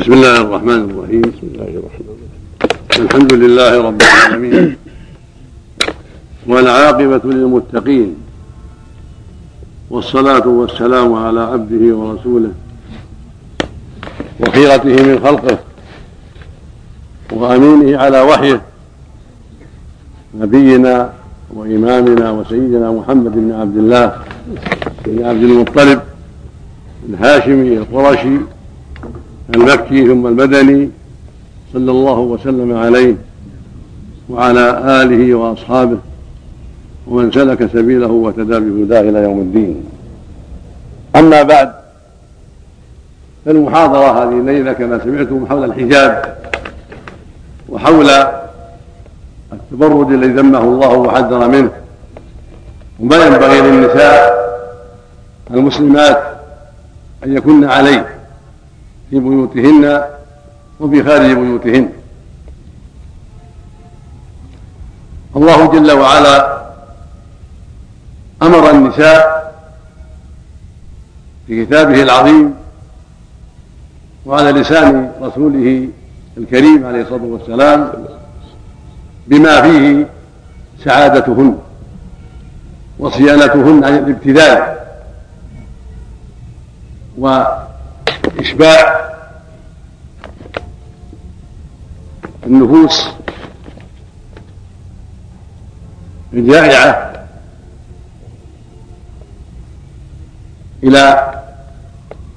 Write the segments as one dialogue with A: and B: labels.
A: بسم الله الرحمن الرحيم. بسم الله الرحمن الرحيم. الحمد لله رب العالمين. والعاقبة للمتقين. والصلاة والسلام على عبده ورسوله. وخيرته من خلقه. وأمينه على وحيه. نبينا وإمامنا وسيدنا محمد بن عبد الله بن عبد المطلب الهاشمي القرشي المكي ثم المدني صلى الله وسلم عليه وعلى آله وأصحابه ومن سلك سبيله وتدى بهداه إلى يوم الدين. أما بعد فالمحاضرة هذه الليلة كما سمعتم حول الحجاب وحول التبرج الذي ذمه الله وحذر منه. وما ينبغي للنساء المسلمات أن يكن عليه. في بيوتهن وفي خارج بيوتهن. الله جل وعلا أمر النساء في كتابه العظيم وعلى لسان رسوله الكريم عليه الصلاة والسلام بما فيه سعادتهن وصيانتهن عن الابتذال وإشباع النفوس الجائعة إلى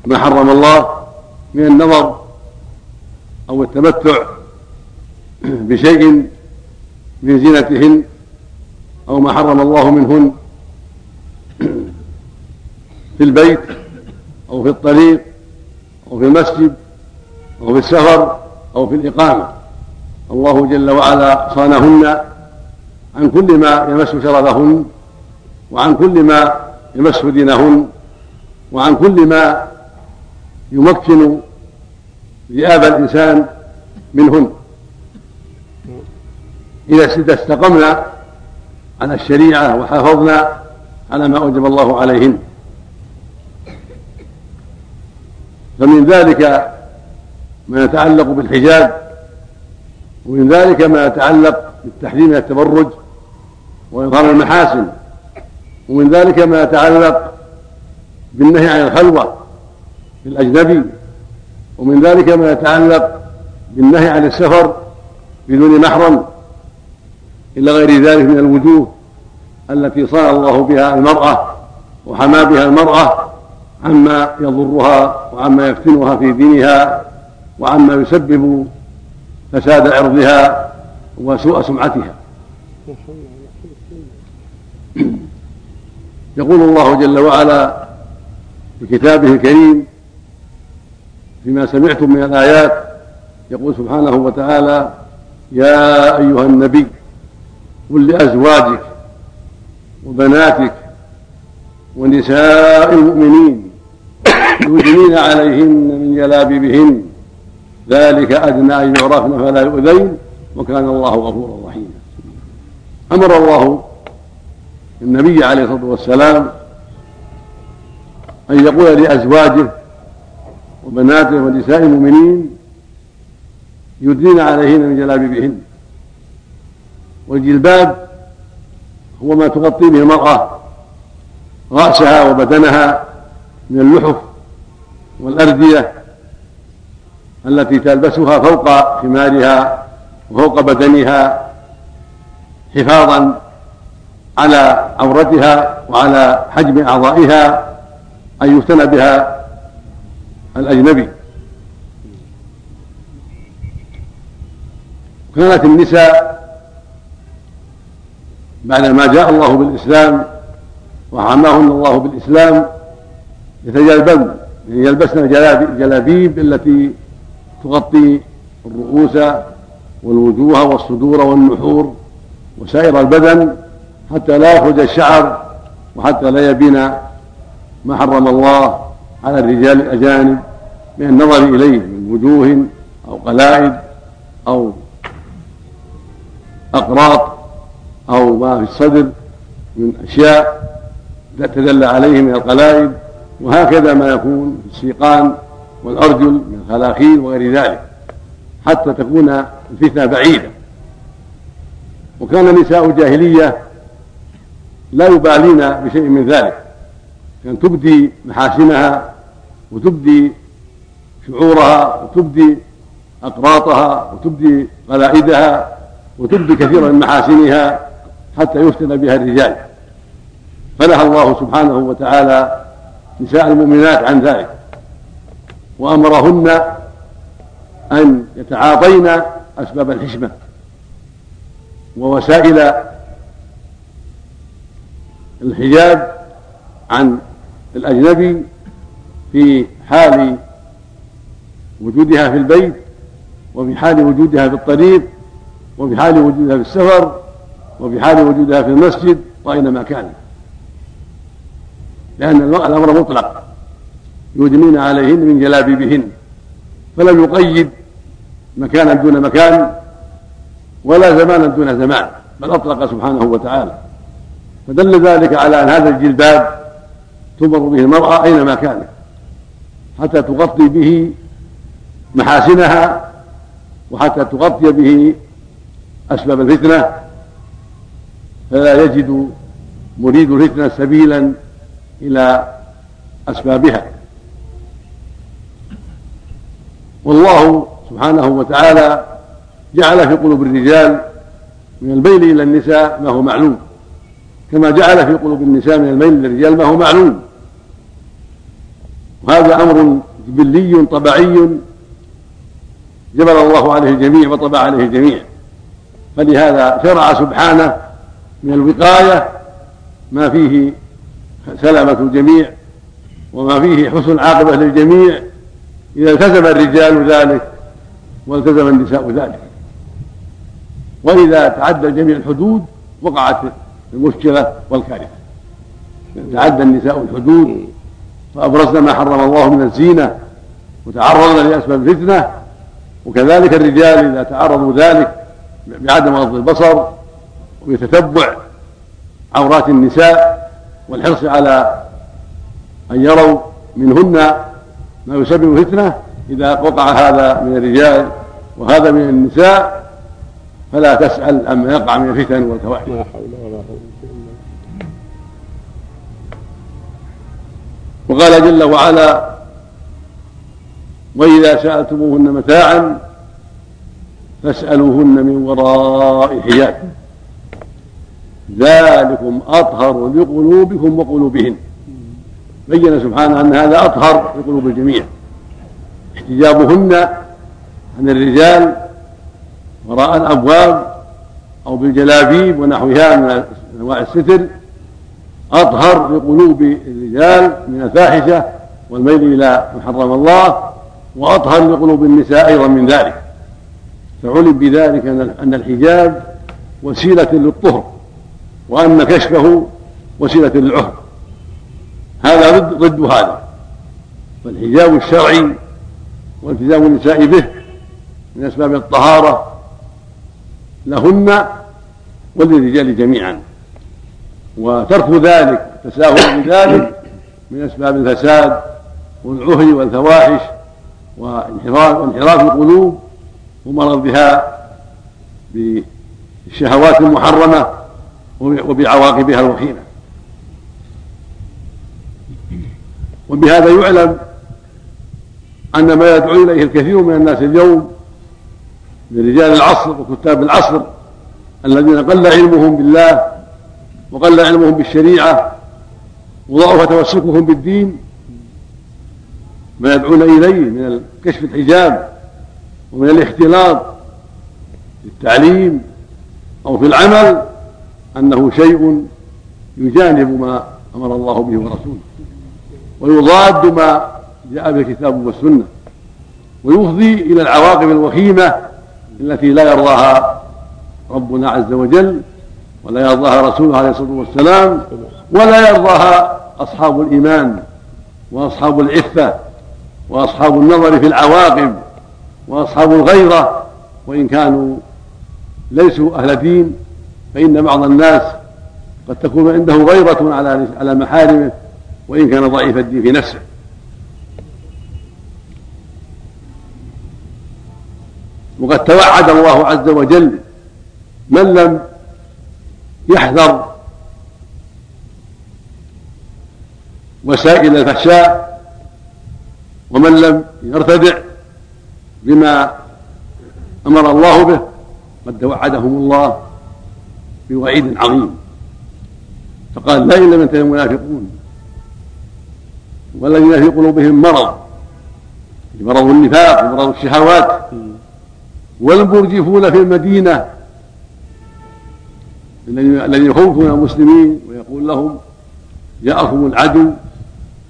A: ما حرم الله من النظر أو التمتع بشيء من زينتهن أو ما حرم الله منهن في البيت أو في الطريق أو في المسجد أو في السفر أو في الإقامة. الله جل وعلا صانهن عن كل ما يمس شرفهن وعن كل ما يمس دينهن وعن كل ما يمكن ذئاب الإنسان منهن. إذا استقمنا على الشريعة وحافظنا على ما أوجب الله عليهن. فمن ذلك ما يتعلق بالحجاب ومن ذلك ما يتعلق بالتحريم من التبرج وإظهار المحاسن. ومن ذلك ما يتعلق بالنهي عن الخلوة بالأجنبي. ومن ذلك ما يتعلق بالنهي عن السفر بدون محرم إلى غير ذلك من الوجوه التي صان الله بها المرأة وحمى بها المرأة عما يضرها وعما يفتنها في دينها وعما يسبب فساد عرضها وسوء سمعتها. يقول الله جل وعلا في كتابه الكريم فيما سمعتم من الآيات يقول سبحانه وتعالى يا أيها النبي قل لأزواجك وبناتك ونساء المؤمنين يدنين عليهن من جلابيبهن ذلك أدنى أن يعرفن فلا يؤذين وكان الله غفورا رحيما. أمر الله النبي عليه الصلاة والسلام أن يقول لأزواجه وبناته ونساء المؤمنين يدنين عليهن من جلابيبهن. والجلباب هو ما تغطي به المرأة رأسها وبدنها من اللحف والأردية التي تلبسها فوق خمارها وفوق بدنها حفاظا على عورتها وعلى حجم أعضائها أن يفتن بها الأجنبي. كانت النساء بعدما جاء الله بالإسلام وحماهن الله بالإسلام يتجلبن يعني يلبسن الجلابيب التي تغطي الرؤوس والوجوه والصدور والنحور وسائر البدن حتى لا يخرج الشعر وحتى لا يبين ما حرم الله على الرجال الأجانب من النظر إليه من وجوه أو قلائد أو أقراط أو ما في الصدر من أشياء تدل عليه من القلائد وهكذا ما يكون في السيقان والأرجل من والخلاخيل وغير ذلك حتى تكون الفتنة بعيدة. وكان نساء الجاهلية لا يبالين بشيء من ذلك كان تبدي محاسنها وتبدي شعورها وتبدي أقراطها وتبدي قلائدها وتبدي كثيرا من محاسنها حتى يفتن بها الرجال. فنهى الله سبحانه وتعالى نساء المؤمنات عن ذلك. وأمرهن أن يتعاطين أسباب الحشمة ووسائل الحجاب عن الأجنبي في حال وجودها في البيت وفي حال وجودها في الطريق وفي حال وجودها في السفر وفي حال وجودها في المسجد وأينما كانت لأن الأمر مطلق. يدنين عليهن من جلابيبهن فلم يقيد مكانا دون مكان ولا زمانا دون زمان بل أطلق سبحانه وتعالى. فدل ذلك على أن هذا الجلباب تمر به المرأة أينما كانت حتى تغطي به محاسنها وحتى تغطي به أسباب الفتنة. فلا يجد مريد الفتنة سبيلا إلى أسبابها. والله سبحانه وتعالى جعل في قلوب الرجال من الميل إلى النساء ما هو معلوم. كما جعل في قلوب النساء من الميل للرجال ما هو معلوم. وهذا أمر جبلي طبعي جبل الله عليه الجميع وطبع عليه الجميع. فلهذا شرع سبحانه من الوقاية ما فيه سلامة الجميع وما فيه حسن العاقبة للجميع إذا التزم الرجال ذلك والتزم النساء ذلك. وإذا تعدى جميع الحدود وقعت المشكلة والكارثة. تعدى النساء الحدود فأبرزن ما حرم الله من الزينة وتعرضن لأسباب الفتنة. وكذلك الرجال إذا تعرضوا ذلك بعدم غض البصر وبتتبع عورات النساء والحرص على أن يروا منهن ما يسبب فتنة إذا وقع هذا من الرجال وهذا من النساء فلا تسأل عما يقع من الفتن قوة وقال جل وعلا وإذا سألتموهن متاعا فاسألوهن من وراء حجاب. ذلكم أطهر لقلوبكم وقلوبهن. بين سبحانه أن هذا أطهر لقلوب الجميع. احتجابهن عن الرجال وراء الأبواب أو بالجلابيب ونحوها من أنواع الستر أطهر لقلوب الرجال من الفاحشة والميل إلى ما حرم الله وأطهر لقلوب النساء أيضا من ذلك. فعلم بذلك أن الحجاب وسيلة للطهر وأن كشفه وسيلة للعهر. هذا ضد ضد هذا. فالحجاب الشرعي والتزام النساء به من أسباب الطهارة لهن وللرجال جميعا. وترك ذلك التساهل بذلك من أسباب الفساد والعهر والفواحش وانحراف وانحراف القلوب ومرضها بالشهوات المحرمة وبعواقبها الوخيمة. وبهذا يعلم أن ما يدعو إليه الكثير من الناس اليوم من رجال العصر وكتاب العصر الذين قل علمهم بالله وقل علمهم بالشريعة وضعف تمسكهم بالدين ما يدعون إليه من كشف الحجاب ومن الاختلاط في التعليم أو في العمل أنه شيء يجانب ما أمر الله به ورسوله. ويضاد ما جاء به الكتاب والسنة. ويفضي إلى العواقب الوخيمة التي لا يرضاها ربنا عز وجل ولا يرضاها رسوله عليه الصلاة والسلام ولا يرضاها أصحاب الإيمان وأصحاب العفة وأصحاب النظر في العواقب وأصحاب الغيرة. وإن كانوا ليسوا أهل دين فإن بعض الناس قد تكون عنده غيرة على على محارمه وإن كان ضعيف الدين في نفسه. وقد توعد الله عز وجل من لم يحذر وسائل الفحشاء ومن لم يرتدع بما أمر الله به قد توعدهم الله بوعيد عظيم. فقال لا لم ينتهي المنافقون. والذين في قلوبهم مرض. مرض النفاق ومرض الشهوات. والمرجفون في المدينة. الذين يخوفون المسلمين ويقول لهم جاءكم العدو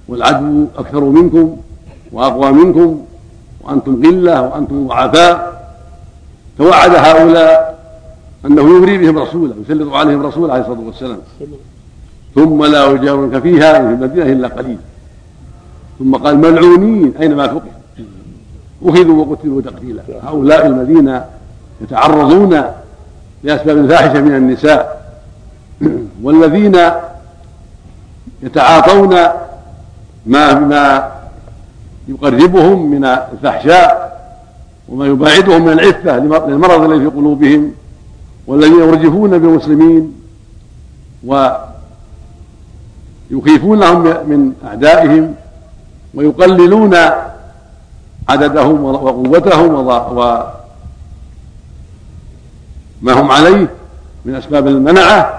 A: والعدو أكثر منكم وأقوى منكم وأنتم قلة وأنتم ضعفاء. توعد هؤلاء أنه يغري بهم رسولا يسلط عليهم رسولا عليه الصلاة والسلام. ثم لا يجاورك فيها في المدينة إلا قليل ثم قال ملعونين أينما ثقفوا أخذوا وقتلوا تقتيلا. هؤلاء الذين يتعرضون لأسباب الفاحشة من النساء. والذين يتعاطون ما ما يقربهم من الفحشاء وما يباعدهم من العفة للمرض الذي في قلوبهم والذين يرجفون بالمسلمين ويخيفونهم من أعدائهم ويقللون عددهم وقوتهم وما هم عليه من أسباب المنعة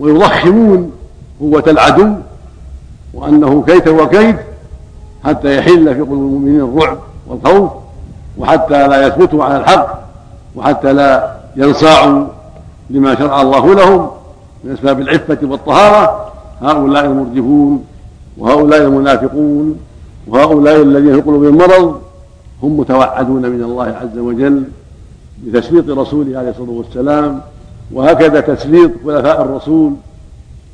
A: ويضخمون قوة العدو وأنه كيت وكيد حتى يحل في قلوب المؤمنين الرعب والخوف وحتى لا يثبتوا على الحق وحتى لا ينصاعوا لما شرع الله لهم من أسباب العفة والطهارة هؤلاء المرجفون وهؤلاء المنافقون وهؤلاء الذين في قلوبهم مرض هم متوعدون من الله عز وجل بتسليط رسوله عليه الصلاة والسلام وهكذا تسليط خلفاء الرسول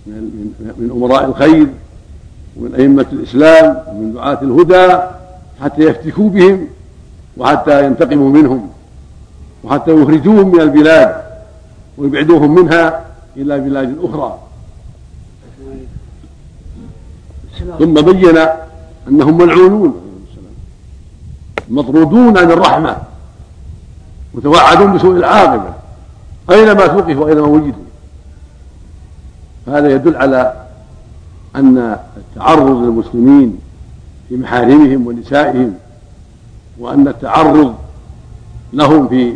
A: من أمراء الخير ومن أئمة الإسلام ومن دعاة الهدى حتى يفتكوا بهم وحتى ينتقموا منهم وحتى يخرجوهم من البلاد ويبعدوهم منها إلى بلاد أخرى. ثم بين أنهم ملعونون مطرودون عن الرحمة متوعدون بسوء العاقبة أينما ثقفوا وأينما وجدوا. هذا يدل على أن التعرض للمسلمين في محارمهم ونسائهم وأن التعرض لهم في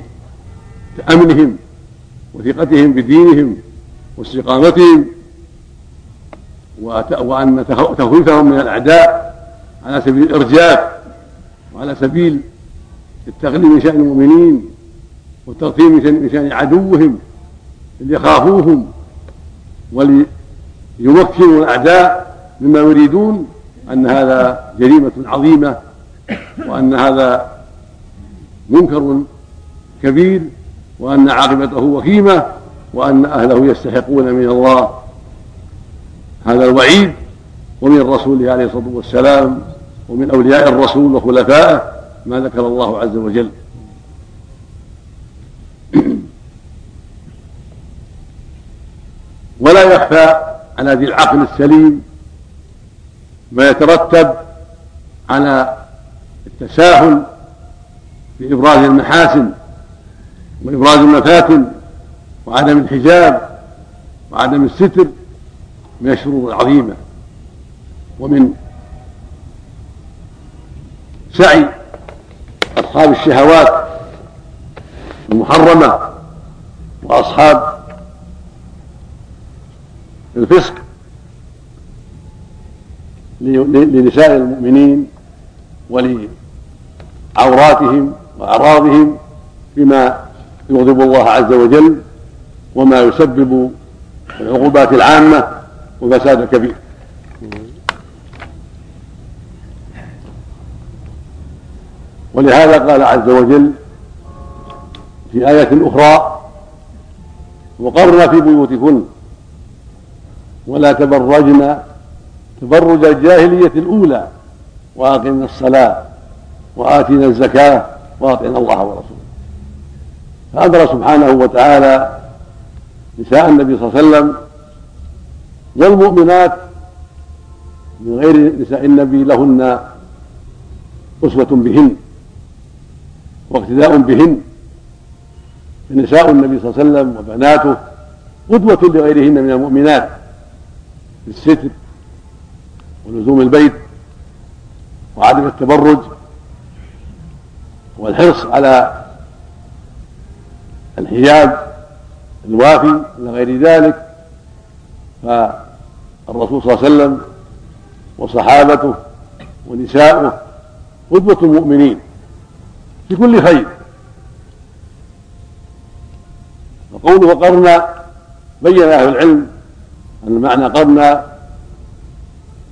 A: أمنهم وثقتهم بدينهم واستقامتهم وأن تخويفهم من الأعداء على سبيل الإرجاف وعلى سبيل التغليب من شأن المؤمنين والتغطيم من شأن عدوهم ليخافوهم وليمكنوا الأعداء مما يريدون أن هذا جريمة عظيمة وأن هذا منكر كبير وأن عاقبته وخيمة وأن أهله يستحقون من الله هذا الوعيد ومن رسوله عليه الصلاة والسلام ومن أولياء الرسول وخلفائه ما ذكر الله عز وجل. ولا يخفى على ذي العقل السليم ما يترتب على التساهل في إبراز المحاسن وإبراز المفاتن وعدم الحجاب وعدم الستر من الشرور العظيمة ومن سعي أصحاب الشهوات المحرمة وأصحاب الفسق لنساء المؤمنين ولعوراتهم وأعراضهم بما يغضب الله عز وجل وما يسبب العقوبات العامة وفساد كبير ولهذا قال عز وجل في آية أخرى وقرن في بيوتكن ولا تبرجن تبرج الجاهلية الأولى وأقمنا الصلاة وآتينا الزكاة وأطعنا الله ورسوله. فأمر سبحانه وتعالى نساء النبي صلى الله عليه وسلم والمؤمنات من غير نساء النبي لهن أسوة بهن واقتداء بهن. فنساء النبي صلى الله عليه وسلم وبناته قدوة لغيرهن من المؤمنات في الستر ولزوم البيت وعدم التبرج والحرص على الحجاب الوافي إلى غير ذلك. فالرسول صلى الله عليه وسلم وصحابته ونساؤه قدوة المؤمنين في كل خير. وقوله قرنا بين أهل العلم أن معنى قرنا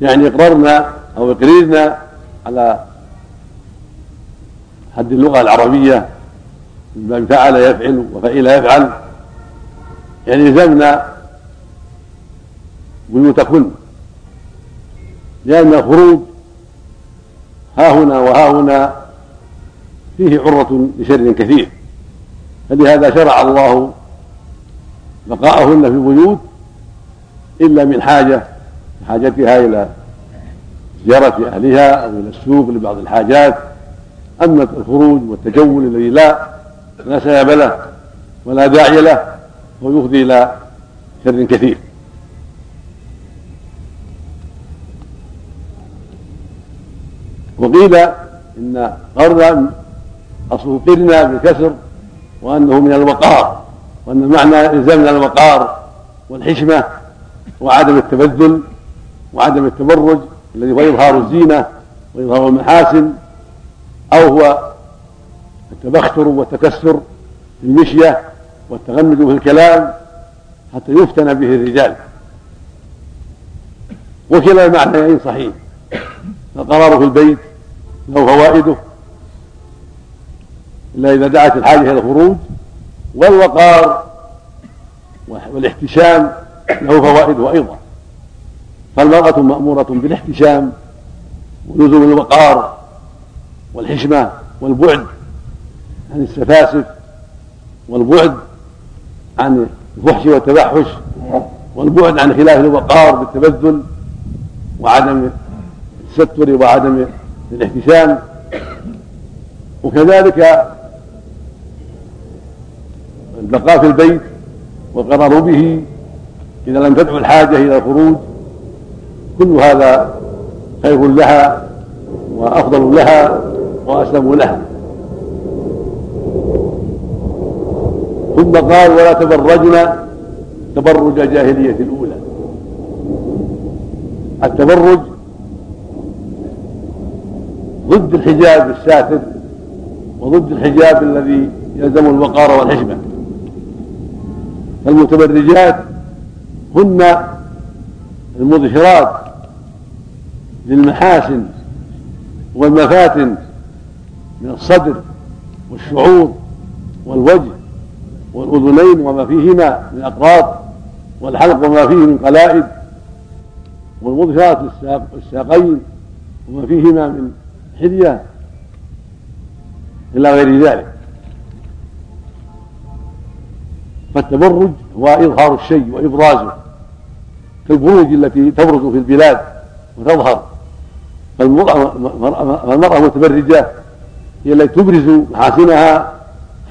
A: يعني إقررنا أو إقريرنا على حد اللغة العربية من فعل يفعل وفعل يفعل. يعني لزمنا بيوتكن لأن الخروج ها هنا وها هنا فيه عرة لشر كثير. فلهذا شرع الله بقاءهن في البيوت إلا من حاجة حاجتها إلى زيارة أهلها أو إلى السوق لبعض الحاجات. أما الخروج والتجول الذي لا لا سبب له ولا داعي له فهو يفضي إلى شر كثير. وقيل إن قرن أصله قرنا بالكسر وأنه من الوقار وأن المعنى إلزام الوقار والحشمة وعدم التبذل وعدم التبرج الذي هو إظهار الزينة وإظهار المحاسن أو هو التبختر والتكسر في المشية والتغمد في الكلام حتى يفتن به الرجال. وكلا المعنيين صحيح. القرار في البيت له فوائده إلا إذا دعت الحاجة إلى الخروج والوقار والاحتشام له فوائده أيضا. فالمرأة مأمورة بالاحتشام ولزوم الوقار والحشمة والبعد عن السفاسف والبعد عن الفحش والتبحش والبعد عن خلاف الوقار بالتبذل وعدم التستر وعدم الاحتشام وكذلك البقاء في البيت والقرار به إذا لم تدعو الحاجة إلى الخروج. كل هذا خير لها وأفضل لها وأسلم لها. ثم قال ولا تبرجن تبرج الجاهلية الأولى. التبرج ضد الحجاب الساتر وضد الحجاب الذي يلزم الوقار والحشمة فالمتبرجات هن المظهرات للمحاسن والمفاتن من الصدر والشعور والوجه والأذنين وما فيهما من أقراط والحلق وما فيه من قلائد والمظهرات الساقين وما فيهما من حلية إلى غير ذلك. فالتبرج هو إظهار الشيء وإبرازه كالبروج التي تبرز في البلاد وتظهر. فالمرأة المتبرجة هي التي تبرز محاسنها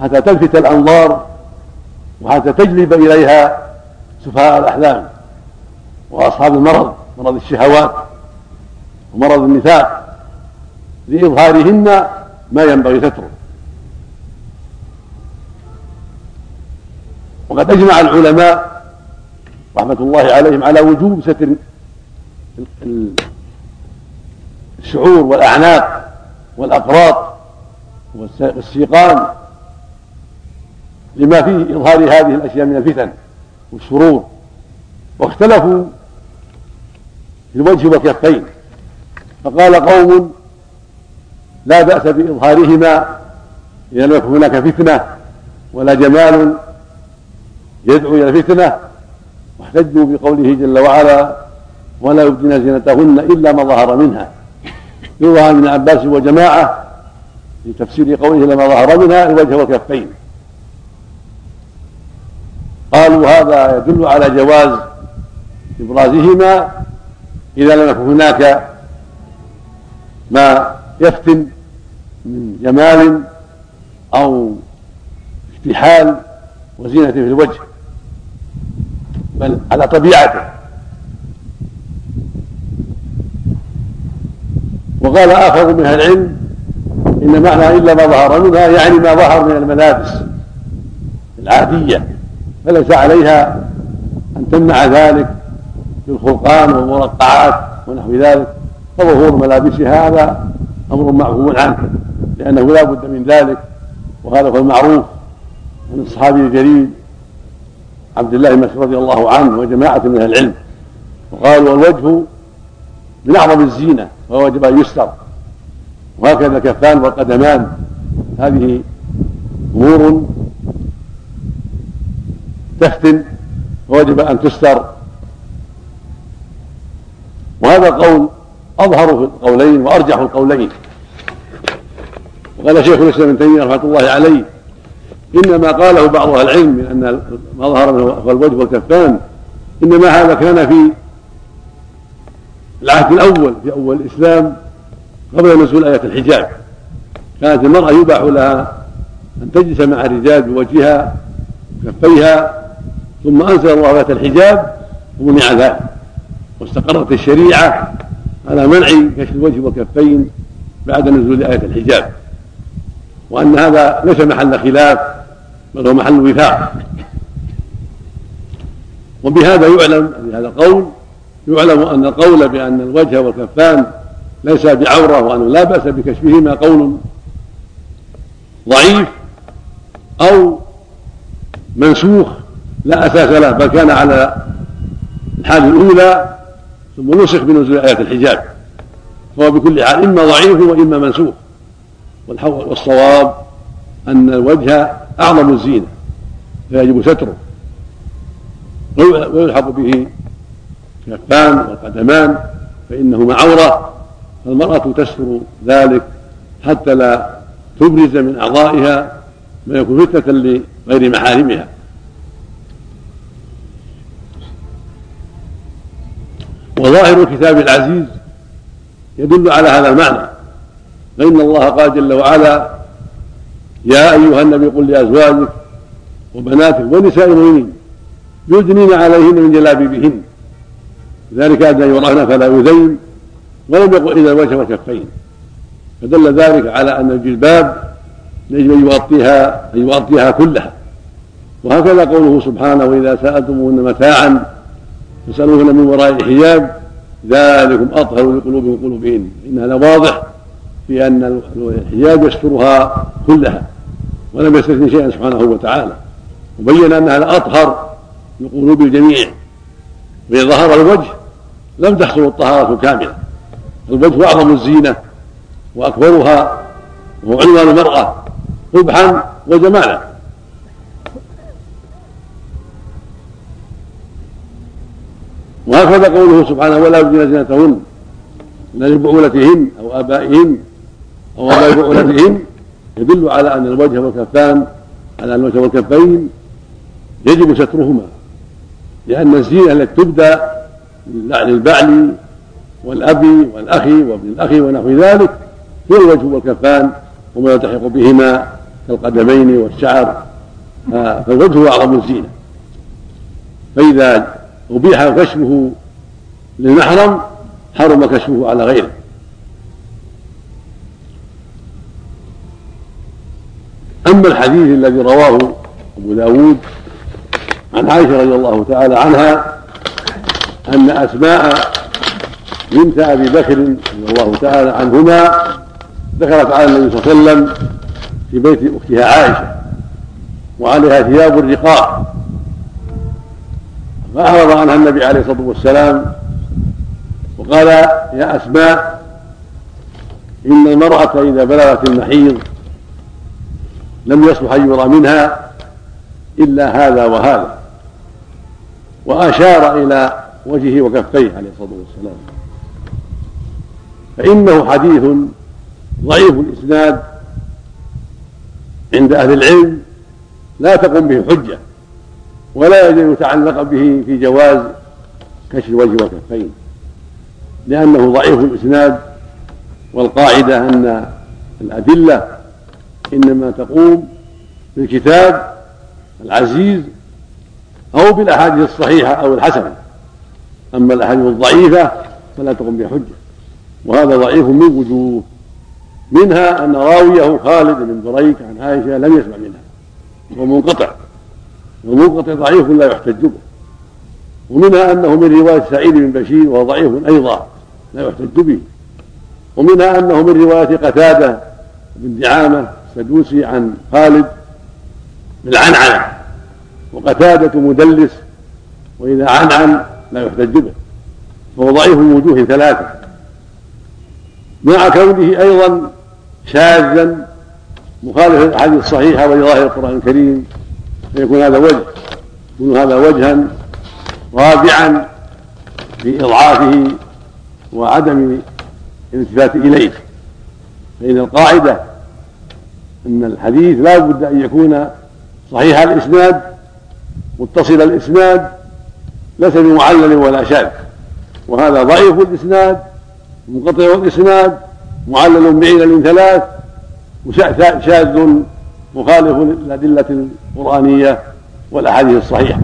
A: حتى تلفت الأنظار وحتى تجلب إليها سفهاء الأحلام وأصحاب المرض مرض الشهوات ومرض النفاق. لإظهارهن ما ينبغي ستره. وقد أجمع العلماء رحمة الله عليهم على وجوب ستر الشعور والأعناق والأقراط والسيقان لما فيه إظهار هذه الأشياء من الفتن والشرور. واختلفوا في الوجه والكفين. فقال قوم لا بأس بإظهارهما إذا لم يكن هناك فتنة ولا جمال يدعو إلى الفتنة. واحتجوا بقوله جل وعلا ولا يبدين زينتهن إلا ما ظهر منها. يروى عن ابن عباس وجماعة في تفسير قوله لما ظهر منها الوجه والكفين. قالوا هذا يدل على جواز إبرازهما إذا لم يكن هناك ما يفتن من جمال أو اكتحال وزينة في الوجه بل على طبيعته. وقال آخر من أهل العلم إن معنى إلا ما ظهر منها يعني ما ظهر من الملابس العادية فليس عليها أن تمنع ذلك بالخلقان والمرقعات ونحو ذلك. فظهور ملابسها هذا أمر معفو عنه لأنه لا بد من ذلك وهذا هو المعروف عن الصحابي الجليل عبد الله بن مسعود رضي الله عنه وجماعة من أهل العلم. وقالوا الوجه من أعظم الزينة ووجب أن يستر. وهكذا الكفان والقدمان هذه أمور تفتن ووجب أن تستر. وهذا القول أظهر في القولين وأرجح القولين. وقال شيخ الإسلام ابن تيمية رحمة الله عليه إنما قاله بعض أهل العلم من أن ما ظهر منه هو الوجه والكفان إنما هذا كان في العهد الأول في أول الإسلام قبل نزول آية الحجاب. كانت المرأة يباح لها أن تجلس مع الرجال بوجهها كفيها ثم أنزل الله آية الحجاب ومنع ذلك. واستقرت الشريعة على منع كشف الوجه والكفين بعد نزول آية الحجاب. وأن هذا ليس محل خلاف بل هو محل وفاق. وبهذا يعلم بهذا القول يعلم أن القول بأن الوجه والكفان ليس بعورة وأنه لا بأس بكشفهما قول ضعيف أو منسوخ لا أساس له بل كان على الحال الأولى ثم نسخ بنزول آيات الحجاب. فهو بكل حال إما ضعيف وإما منسوخ. والصواب أن الوجه أعظم الزينة فيجب ستره. ويلحق به الكفان والقدمان فإنهما عورة. فالمرأة تستر ذلك حتى لا تبرز من أعضائها ما يكون فتنة لغير محارمها. وظاهر الكتاب العزيز يدل على هذا المعنى. فإن الله قال جل وعلا يا أيها النبي قل لأزواجك وبناتك ونساء المؤمنين يدنين عليهن من جلابيبهن. ذلك أدنى يراهن فلا يذين ولم يقل إلا الوجه والكفين فدل ذلك على أن الجلباب يجب أن يغطيها أن يغطيها كلها. وهكذا قوله سبحانه وإذا سألتموهن متاعا فاسألوهن من وراء الحجاب ذلكم أطهر لقلوبهم وقلوبهن إن هذا واضح في أن الحجاب يسترها كلها ولم يستثني شيئا سبحانه وتعالى. وبين أن هذا أطهر لقلوب الجميع وإذا ظهر الوجه لم تحصل الطهارة كاملة. الوجه أعظم الزينة وأكبرها وهو عنوان المرأة قبحا وجمالا. وهكذا قوله سبحانه ولا يبدين زينتهن لا لبعولتهن أو آبائهن أو اباء بعولتهن يدل على أن الوجه والكفان على الوجه والكفين يجب سترهما لأن الزينة التي تبدى للبعل والاب والاخ وابن الاخ ونحو ذلك هي الوجه والكفان وما يلتحق بهما كالقدمين والشعر. فالوجه هو أعظم الزينة. فإذا أبيح كشفه للمحرم حرم كشفه على غيره. أما الحديث الذي رواه أبو داود عن عائشة رضي الله تعالى عنها أن أسماء بنت أبي بكر رضي الله تعالى عنهما ذكرت على النبي صلى الله عليه وسلم في بيت أختها عائشة وعليها ثياب الرقاق فأعرض عنها النبي عليه الصلاة والسلام وقال يا أسماء إن المرأة إذا بلغت المحيض لم يصلح أن يرى منها إلا هذا وهذا. وأشار إلى وجهه وكفيه عليه الصلاة والسلام. فإنه حديث ضعيف الإسناد عند أهل العلم لا تقوم به حجة ولا أن يتعلق به في جواز كشف الوجه والكفين لأنه ضعيف الإسناد والقاعدة أن الأدلة إنما تقوم بالكتاب العزيز أو بالأحاديث الصحيحة أو الحسنة. أما الأحاديث الضعيفة فلا تقم بحجة وهذا ضعيف من وجوه. منها أن راويه خالد بن بريك عن عائشة لم يسمع منها. هو منقطع. والمنقطع ضعيف لا يحتج به. ومنها أنه من رواية سعيد بن بشير وهو ضعيف أيضا لا يحتج به. ومنها أنه من رواية قتادة بن دعامة السدوسي عن خالد بالعنعنة وقتادة مدلس وإذا عنعن لا يحتج به فهو ضعيف من وجوه ثلاثة. مع كونه أيضا شاذا مخالف للأحاديث الصحيحة ولظاهر القرآن الكريم فيكون هذا وجه يكون هذا وجها رابعا في إضعافه وعدم الالتفات إليه. فإن القاعدة أن الحديث لا بد أن يكون صحيح الإسناد متصل الإسناد ليس بمعلل ولا شاذ. وهذا ضعيف الإسناد منقطع الإسناد معلل بعلل ثلاث شاذ مخالف للأدلة القرآنية والأحاديث الصحيحة.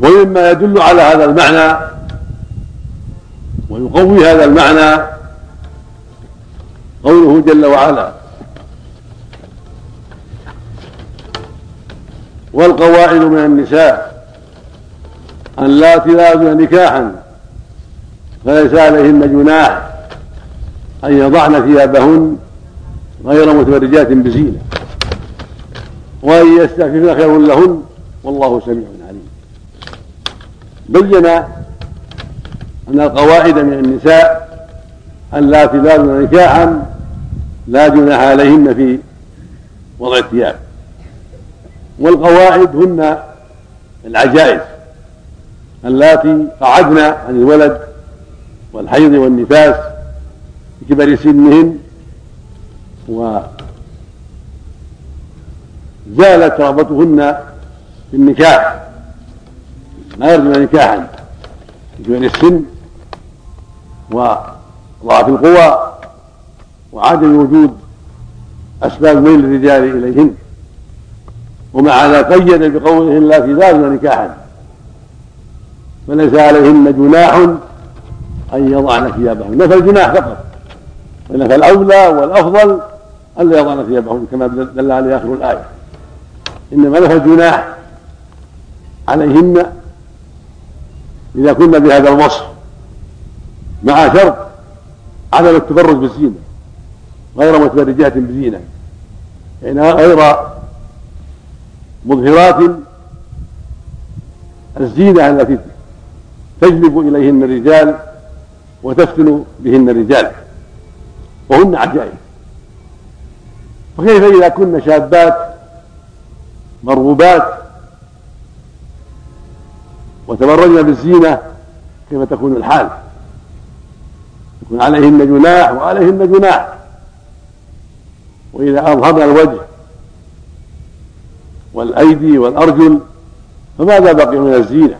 A: ومما يدل على هذا المعنى ويقوي هذا المعنى قوله جل وعلا والقواعد من النساء اللاتي لا يرجون نكاحا فليس عليهن جناح أن يضعن ثيابهن غير متبرجات بزينة وأن يستعففن خير لهن والله سميع عليم. بين أن القواعد من النساء اللاتي لا نكاحا لا جناح عليهن في وضع الثياب. والقواعد هن العجائز اللاتي قعدن عن الولد والحيض والنفاس بكبر سنهن وزالت رغبتهن في النكاح. لا يرجون نكاحا بكبر السن. وضعف القوى وعدم وجود أسباب ميل الرجال إليهن. ومع ذلك قيد بقوله لا يرجون نكاحا. فليس عليهن جناح أن يضعن ثيابهن. نفى الجناح فقط. ونفى الأولى والأفضل ألا يضعن ثيابهن كما دل عليه آخر الآية. إنما نفى الجناح عليهن إذا كنا بهذا الوصف. مع شرط عدم التبرج بالزينة غير متبرجات بزينة. يعني غير مظهرات الزينة التي تجلب إليهن الرجال وتفتن بهن الرجال. وهن عجائب. فكيف إذا كن شابات مرغوبات وتبرجن بالزينة كيف تكون الحال؟ عليهن جناح وعليهن جناح. وإذا أظهرن الوجه والأيدي والأرجل فماذا بقي من الزينة؟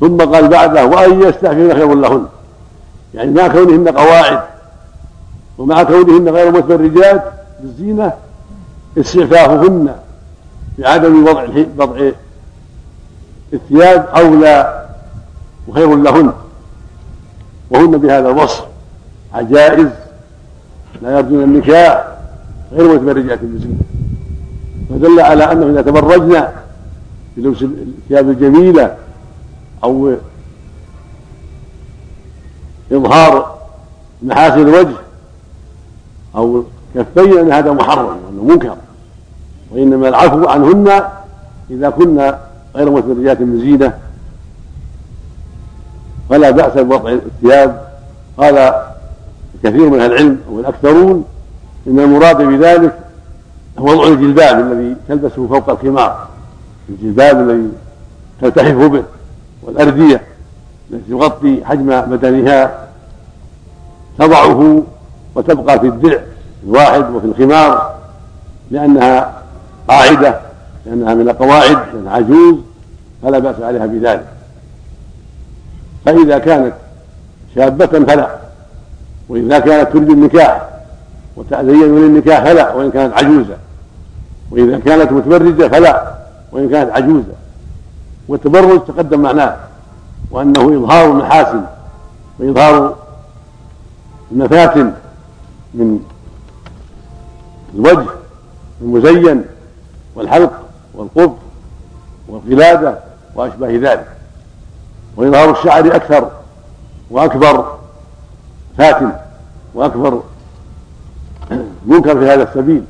A: ثم قال بعده وأن يستعففن خير لهن. يعني مع كونهن قواعد ومع كونهن غير متبرجات بالزينة استعفافهن بعدم وضع وضع الثياب أولى وخير لهن. وهن بهذا الوصف. عجائز لا يرجون النكاح غير متبرجات بالزينة فدل على أنه إذا تبرجنا بلبس الثياب الجميلة أو إظهار محاسن الوجه أو كفين أن هذا محرم وأنه منكر. وإنما العفو عنهن إذا كنا غير متبرجات بزينة فلا بأس بوضع الثياب. قال كثير من العلم والأكثرون إن المراد بذلك وضع الجلباب الذي تلبسه فوق الخمار. الجلباب الذي تلتحف به والأردية التي تغطي حجم بدنها تضعه وتبقى في الدرع الواحد وفي الخمار لأنها قاعدة لأنها من القواعد لأنها عجوز فلا بأس عليها بذلك. فإذا كانت شابة فلا وإذا كانت تريد النكاح وتأذين للنكاح فلا وإن كانت عجوزة وإذا كانت متبرجة فلا وإن كانت عجوزة. والتبرج تقدم معناه وأنه إظهار المحاسن وإظهار المفاتن من الوجه المزين والحلق والقبض والقلادة وأشباه ذلك. وإظهار الشعر أكثر وأكبر فاتن وأكبر منكر في هذا السبيل.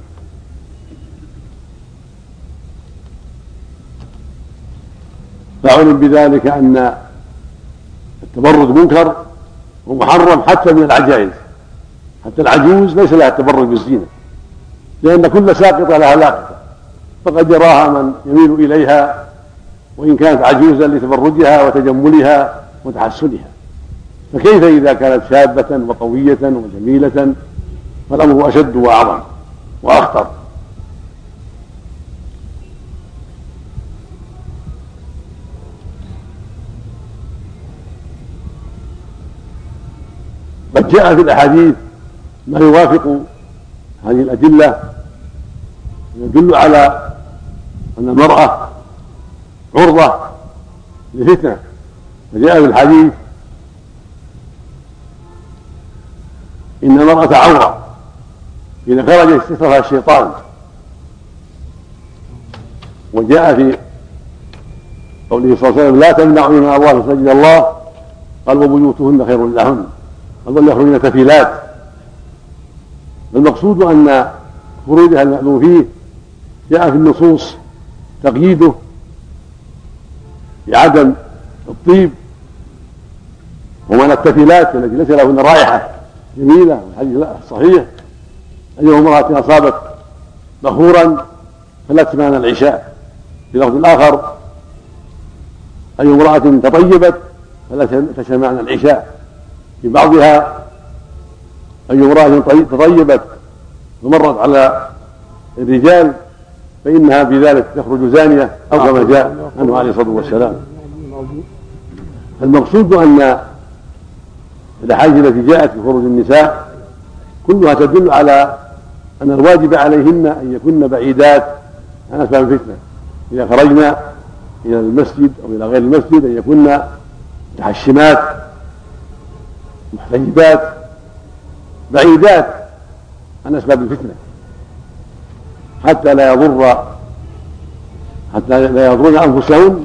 A: فعلم بذلك أن التبرج منكر ومحرم حتى من العجائز. حتى العجوز ليس لها التبرج بالزينة لأن كل ساقطة لها لاقطة. فقد يراها من يميل إليها وإن كانت عجوزا لتبرجها وتجملها وتحسنها فكيف إذا كانت شابة وقوية وجميلة؟ فالأمر أشد وأعظم وأخطر. قد جاء في الأحاديث ما يوافق هذه الأدلة يدل على أن المرأة عرضة لفتنة فجاء في الحديث. إن المرأة عورة إذا خرج استثرها الشيطان. وجاء في قوله صلى الله عليه وسلم لا تمنعوا من الله مساجد الله قال وبيوتهن خير لهن. قال يخرجن كفيلات المقصود أن خروجها المأذون فيه جاء في النصوص تقييده بعدم الطيب ومن التفلات التي ليس لهن رائحة جميلة الحديث صحيح. أيها امرأة أصابت بخورا فلا تسمعن العشاء. في لفظ آخر أي امرأة تطيبت فلا تسمعن العشاء. في بعضها أي امرأة تطيبت ومرت على الرجال فإنها بذلك تخرج زانية أو كما جاء عنه عليه الصلاة والسلام. المقصود أن الأحاديث التي جاءت في خروج النساء كلها تدل على أن الواجب عليهن أن يكن بعيدات عن أسباب الفتنة. إذا خرجنا إلى المسجد أو إلى غير المسجد أن يكن متحشمات محتجبات بعيدات عن أسباب الفتنة. حتى لا يضر حتى لا يضرن أنفسهن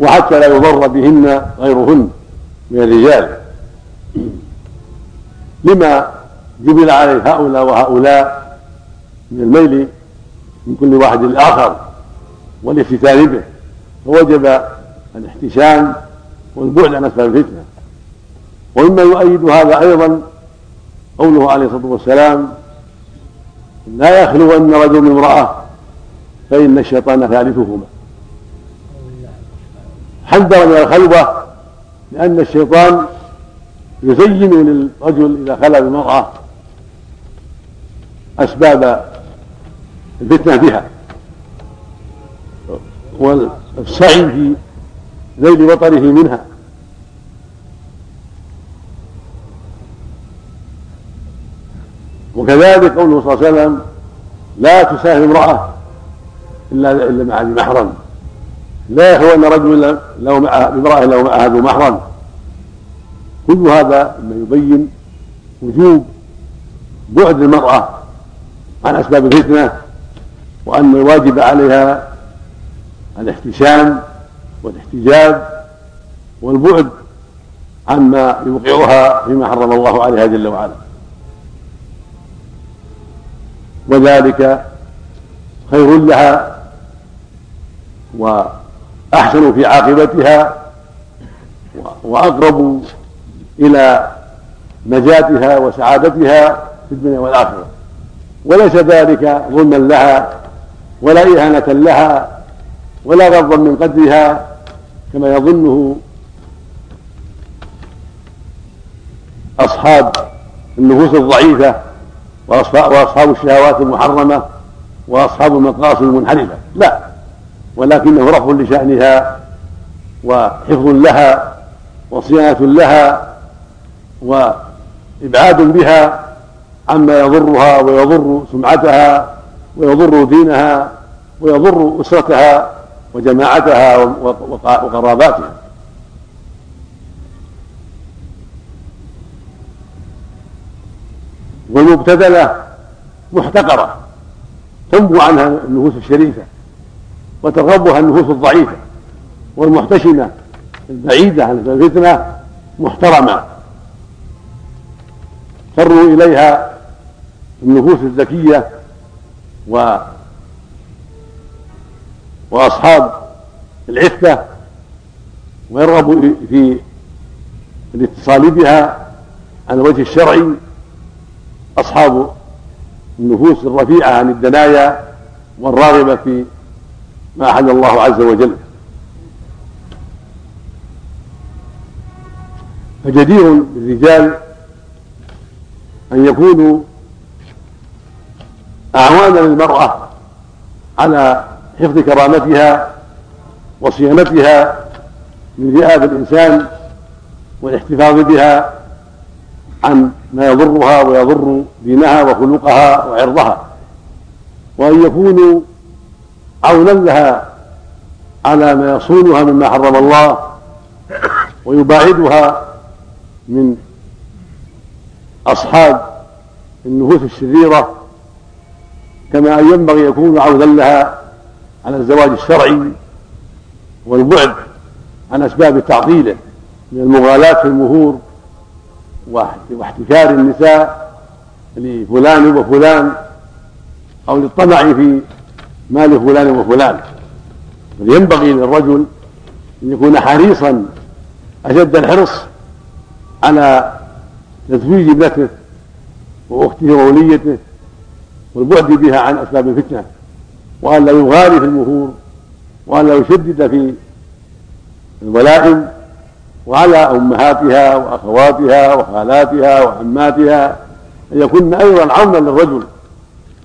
A: وحتى لا يضر بهن غيرهن من الرجال. لما جبل عليه هؤلاء وهؤلاء من الميل من كل واحد للآخر والافتتان به فوجب الاحتشام والبعد عن أسباب الفتنة. ومما يؤيد هذا أيضا قوله عليه الصلاة والسلام لا يخلون رجل من امرأة فإن الشيطان ثالثهما. حذر من الخلوة لأن الشيطان يزين للرجل إذا خلا بمرأة أسباب الفتنة بها. والسعي في ذيل وطره منها. وكذلك قوله صلى الله عليه وسلم لا تسافر امرأة إلا إلا مع ذي محرم. لا يخلون رجل له مع امرأة له معها ذو محرم. كل هذا مما يبين وجوب بعد المرأة عن أسباب الفتنة وأن الواجب عليها الاحتشام والاحتجاب والبعد عما يوقعها فيما حرم الله عليها جل وعلا. وذلك خير لها وأحسن في عاقبتها وأقرب إلى نجاتها وسعادتها في الدنيا والآخرة. وليس ذلك ظلما لها ولا إهانة لها ولا غضا من قدرها كما يظنه أصحاب النفوس الضعيفة وأصحاب الشهوات المحرمة وأصحاب المقاصد المنحرفة لا. ولكنه رفع لشأنها وحفظ لها وصيانة لها إبعاد بها عما يضرها ويضر سمعتها ويضر دينها ويضر أسرتها وجماعتها وقراباتها. والمبتذلة محتقرة تنبو عنها النفوس الشريفة وترغبها النفوس الضعيفة والمحتشمة البعيدة عن الفتنة محترمة. فروا إليها النفوس الذكية و وأصحاب العفة ويرغب في الاتصال بها على الوجه الشرعي. أصحاب النفوس الرفيعة عن الدنايا والراغبة في ما أحل الله عز وجل. فجدير بالرجال أن يكونوا أعوانا للمرأة على حفظ كرامتها وصيانتها من ذئاب الإنسان والاحتفاظ بها عن ما يضرها ويضر دينها وخلقها وعرضها. وأن يكونوا عونا لها على ما يصونها مما حرم الله ويباعدها من أصحاب النفوس الشريرة كما أن ينبغي يكون عونا لها على الزواج الشرعي والبعد عن أسباب تعطيله من المغالاة في المهور واحتكار النساء لفلان وفلان أو للطمع في مال فلان وفلان. بل ينبغي للرجل أن يكون حريصا أشد الحرص على تزويج ابنته وأخته ووليته والبعد بها عن أسباب الفتنة وأن لا يغالي في المهور وأن لا يشدد في الولائم وعلى أمهاتها وأخواتها وخالاتها وعماتها أن يكن أيضا عونا للرجل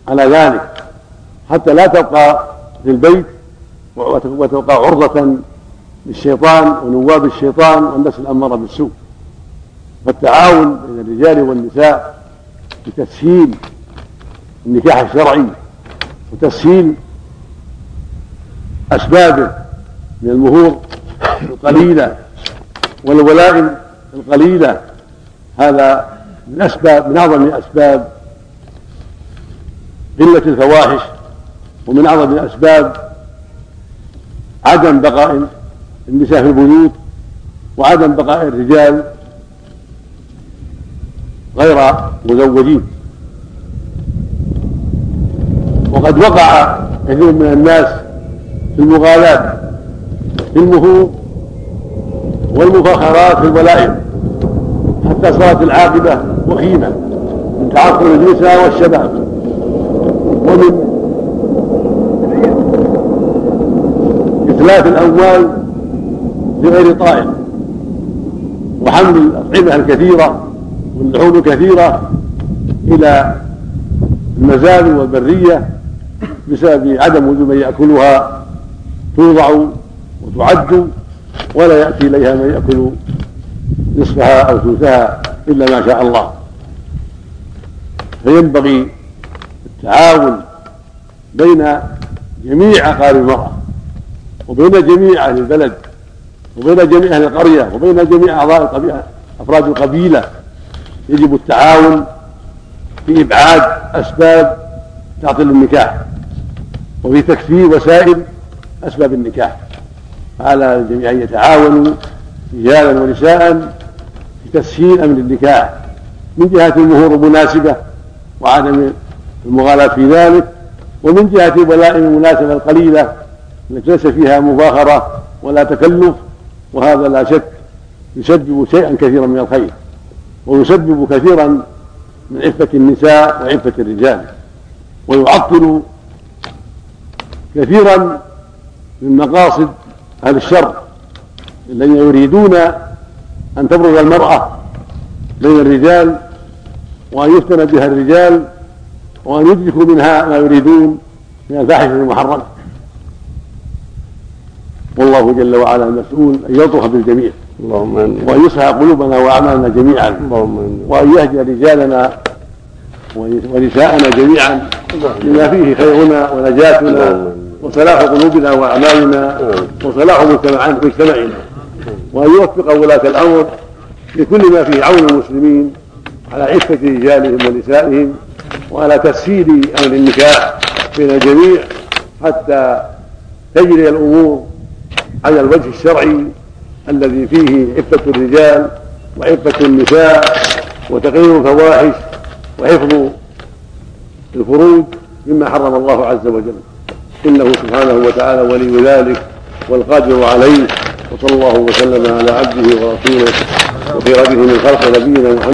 A: على ذلك حتى لا تبقى في البيت وتبقى عرضة للشيطان ونواب الشيطان والنفس الأمارة بالسوء. فالتعاون بين الرجال والنساء بتسهيل النكاح الشرعي وتسهيل أسبابه من المهور القليلة والولائم القليلة. هذا من أسباب من أعظم أسباب قلة الفواحش ومن أعظم الأسباب عدم بقاء النساء في البيوت وعدم بقاء الرجال غير مزوجين. وقد وقع كثير من الناس في المغالاة في المهور والمفاخرات في الولائم حتى صارت العاقبة وخيمة من تعطل النساء والشباب. ومن إتلاف الأموال بغير طائل وحمل الأطعمة الكثيرة واللحوم الكثيرة إلى المزارع والبرية بسبب عدم وجود من يأكلها توضع وتعد ولا يأتي إليها من يأكل نصفها أو ثلثها إلا ما شاء الله. فينبغي التعاون بين جميع أقارب المرأة وبين جميع أهل البلد وبين جميع أهل القرية وبين جميع أعضاء أفراد القبيلة. يجب التعاون في إبعاد أسباب تعطيل النكاح وفي تكفير وسائل أسباب النكاح. على الجميع أن يتعاونوا رجالا ونساء في تسهيل أمر النكاح من جهة المهور المناسبة وعدم المغالاة في ذلك ومن جهة الولائم المناسبة القليلة التي ليس فيها مفاخرة ولا تكلف وهذا لا شك يسبب شيئا كثيرا من الخير ويسبب كثيرا من عفة النساء وعفة الرجال ويعطل كثيرا من مقاصد أهل الشر الذين يريدون أن تبرز المرأة بين الرجال وأن يفتن بها الرجال وأن يدركوا منها ما يريدون من الفاحشة المحرمة. والله جل وعلا المسؤول أن يلطف بالجميع.
B: اللهم آمين.
A: وأن يصلح قلوبنا وأعمالنا جميعا.
B: اللهم آمين.
A: وأن يهدي رجالنا ونساءنا جميعا. لما فيه خيرنا ونجاتنا. وصلاح قلوبنا وأعمالنا وصلاح مجتمعنا. وأن يوفق ولاة الأمر لكل ما فيه عون المسلمين على عفة رجالهم ونسائهم وعلى تسهيل أمر النكاح بين الجميع حتى تجري الأمور على الوجه الشرعي الذي فيه عفة الرجال وعفة النساء وتقرير الفواحش وحفظ الفروج مما حرم الله عز وجل. إنه سبحانه وتعالى ولي ذلك والقادر عليه وصلى الله وسلم على عبده ورسوله وخيرته من خلق نبينا محمد